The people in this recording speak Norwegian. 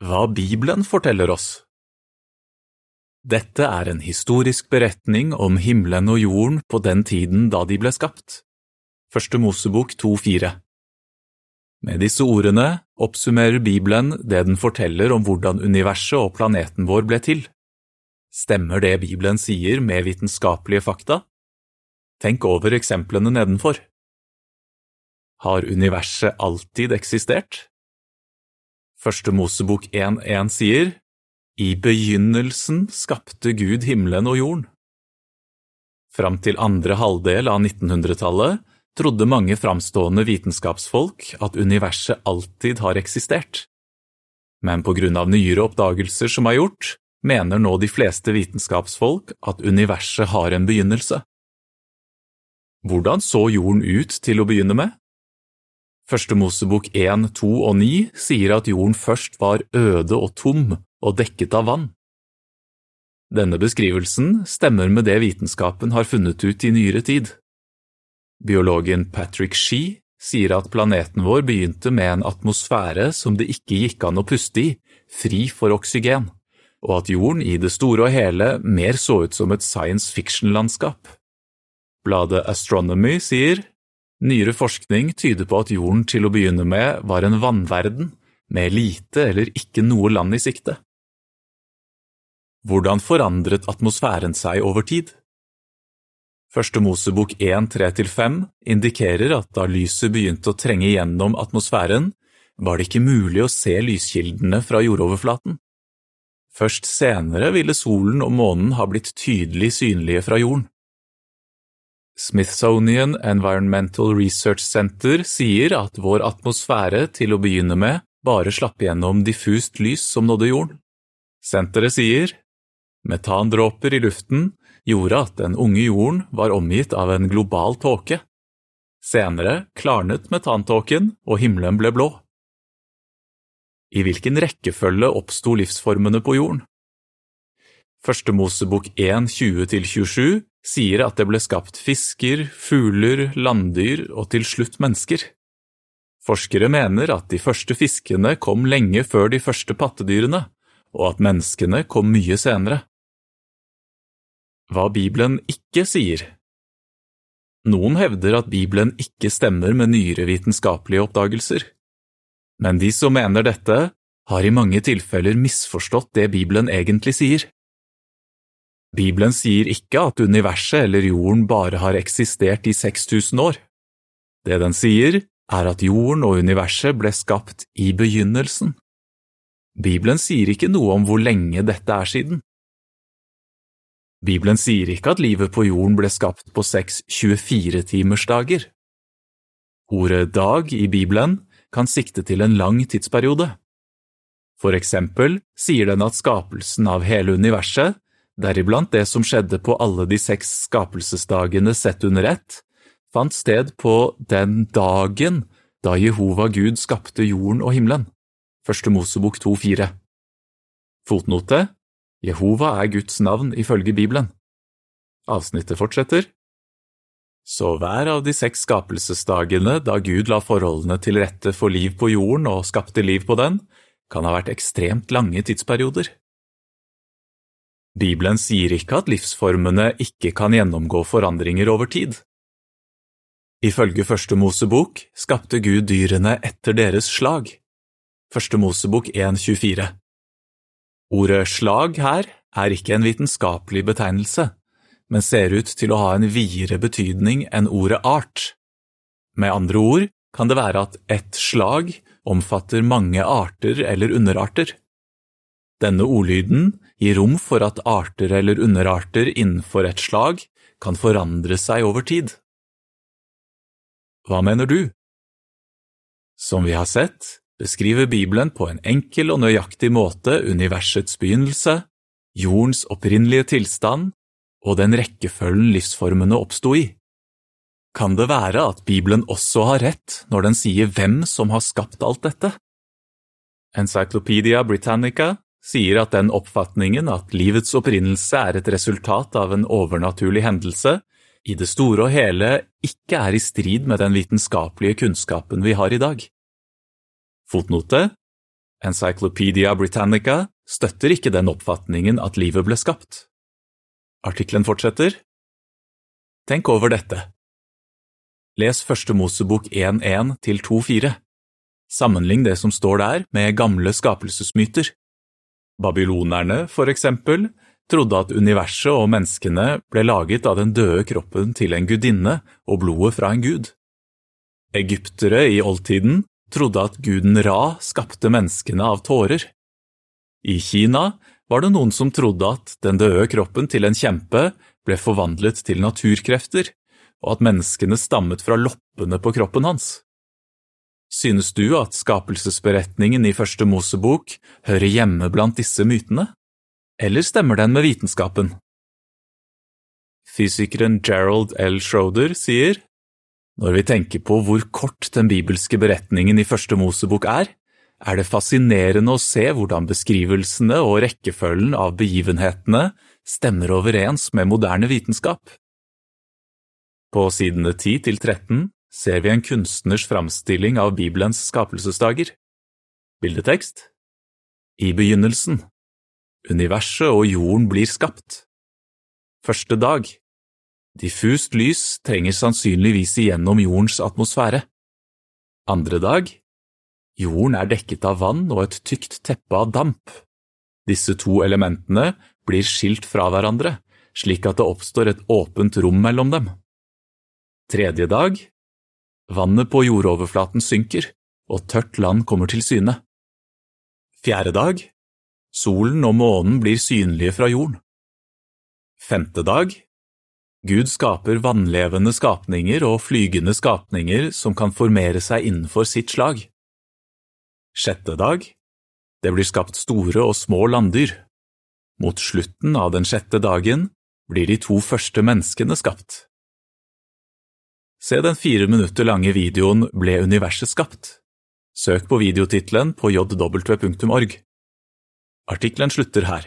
Hva Bibelen forteller oss Dette er en historisk beretning om himmelen og jorden på den tiden da de ble skapt. Første Mosebok 2,4 Med disse ordene oppsummerer Bibelen det den forteller om hvordan universet og planeten vår ble til. Stemmer det Bibelen sier med vitenskapelige fakta? Tenk over eksemplene nedenfor. Har universet alltid eksistert? Første Mosebok 1.1 sier, I begynnelsen skapte Gud himmelen og jorden. Fram til andre halvdel av 1900-tallet trodde mange framstående vitenskapsfolk at universet alltid har eksistert. Men på grunn av nyere oppdagelser som er gjort, mener nå de fleste vitenskapsfolk at universet har en begynnelse. Hvordan så jorden ut til å begynne med? Første Mosebok 1, 2 og 9 sier at jorden først var øde og tom og dekket av vann. Denne beskrivelsen stemmer med det vitenskapen har funnet ut i nyere tid. Biologen Patrick Shee sier at planeten vår begynte med en atmosfære som det ikke gikk an å puste i, fri for oksygen, og at jorden i det store og hele mer så ut som et science fiction-landskap. Bladet Astronomy sier Nyere forskning tyder på at jorden til å begynne med var en vannverden, med lite eller ikke noe land i sikte. Hvordan forandret atmosfæren seg over tid? Første Mosebok 1, 3–5 indikerer at da lyset begynte å trenge gjennom atmosfæren, var det ikke mulig å se lyskildene fra jordoverflaten. Først senere ville solen og månen ha blitt tydelig synlige fra jorden. Smithsonian Environmental Research Center sier at vår atmosfære til å begynne med bare slapp gjennom diffust lys som nådde jorden. Senteret sier metandråper i luften gjorde at den unge jorden var omgitt av en global tåke. Senere klarnet metantåken, og himmelen ble blå. I hvilken rekkefølge oppsto livsformene på jorden? Første Mosebok 1, 20–27 sier at det ble skapt fisker, fugler, landdyr og til slutt mennesker. Forskere mener at de første fiskene kom lenge før de første pattedyrene, og at menneskene kom mye senere. Hva Bibelen ikke sier Noen hevder at Bibelen ikke stemmer med nyere vitenskapelige oppdagelser, men de som mener dette, har i mange tilfeller misforstått det Bibelen egentlig sier. Bibelen sier ikke at universet eller jorden bare har eksistert i 6000 år. Det den sier, er at jorden og universet ble skapt i begynnelsen. Bibelen sier ikke noe om hvor lenge dette er siden. Bibelen sier ikke at livet på jorden ble skapt på seks 24-timersdager. Ordet dag i Bibelen kan sikte til en lang tidsperiode. For eksempel sier den at skapelsen av hele universet deriblant det som skjedde på alle de seks skapelsesdagene sett under ett, fant sted på den dagen da Jehova Gud skapte jorden og himmelen. Første Mosebok 2,4 Fotnote Jehova er Guds navn ifølge Bibelen. Avsnittet fortsetter. Så hver av de seks skapelsesdagene da Gud la forholdene til rette for liv på jorden og skapte liv på den, kan ha vært ekstremt lange tidsperioder. Bibelen sier ikke at livsformene ikke kan gjennomgå forandringer over tid. Ifølge Første Mosebok skapte Gud dyrene etter deres slag. Første Mosebok 1.24 Ordet slag her er ikke en vitenskapelig betegnelse, men ser ut til å ha en videre betydning enn ordet art. Med andre ord kan det være at ett slag omfatter mange arter eller underarter. Denne ordlyden gir rom for at arter eller underarter innenfor et slag kan forandre seg over tid. Hva mener du? Som vi har sett, beskriver Bibelen på en enkel og nøyaktig måte universets begynnelse, jordens opprinnelige tilstand og den rekkefølgen livsformene oppsto i. Kan det være at Bibelen også har rett når den sier hvem som har skapt alt dette? Encyclopedia Britannica sier at den oppfatningen at livets opprinnelse er et resultat av en overnaturlig hendelse, i det store og hele ikke er i strid med den vitenskapelige kunnskapen vi har i dag. Fotnote Encyclopedia Britannica støtter ikke den oppfatningen at livet ble skapt. Artikkelen fortsetter. Tenk over dette. Les Første Mosebok 1.1 til 2.4. Sammenlign det som står der med gamle skapelsesmyter. Babylonerne, for eksempel, trodde at universet og menneskene ble laget av den døde kroppen til en gudinne og blodet fra en gud. Egyptere i oldtiden trodde at guden Ra skapte menneskene av tårer. I Kina var det noen som trodde at den døde kroppen til en kjempe ble forvandlet til naturkrefter, og at menneskene stammet fra loppene på kroppen hans. Synes du at skapelsesberetningen i Første Mosebok hører hjemme blant disse mytene, eller stemmer den med vitenskapen? Fysikeren Gerald L. Schroeder sier når vi tenker på hvor kort den bibelske beretningen i Første Mosebok er, er det fascinerende å se hvordan beskrivelsene og rekkefølgen av begivenhetene stemmer overens med moderne vitenskap. På sidene 10 til 13 ser vi en kunstners framstilling av Bibelens skapelsesdager. Bildetekst I begynnelsen Universet og jorden blir skapt. Første dag Diffust lys trenger sannsynligvis igjennom jordens atmosfære. Andre dag Jorden er dekket av vann og et tykt teppe av damp. Disse to elementene blir skilt fra hverandre, slik at det oppstår et åpent rom mellom dem. Tredje dag Vannet på jordoverflaten synker, og tørt land kommer til syne. Fjerde dag Solen og månen blir synlige fra jorden. Femte dag Gud skaper vannlevende skapninger og flygende skapninger som kan formere seg innenfor sitt slag. Sjette dag Det blir skapt store og små landdyr. Mot slutten av den sjette dagen blir de to første menneskene skapt. Se den fire minutter lange videoen Ble universet skapt? Søk på videotittelen på jw.org. Artikkelen slutter her.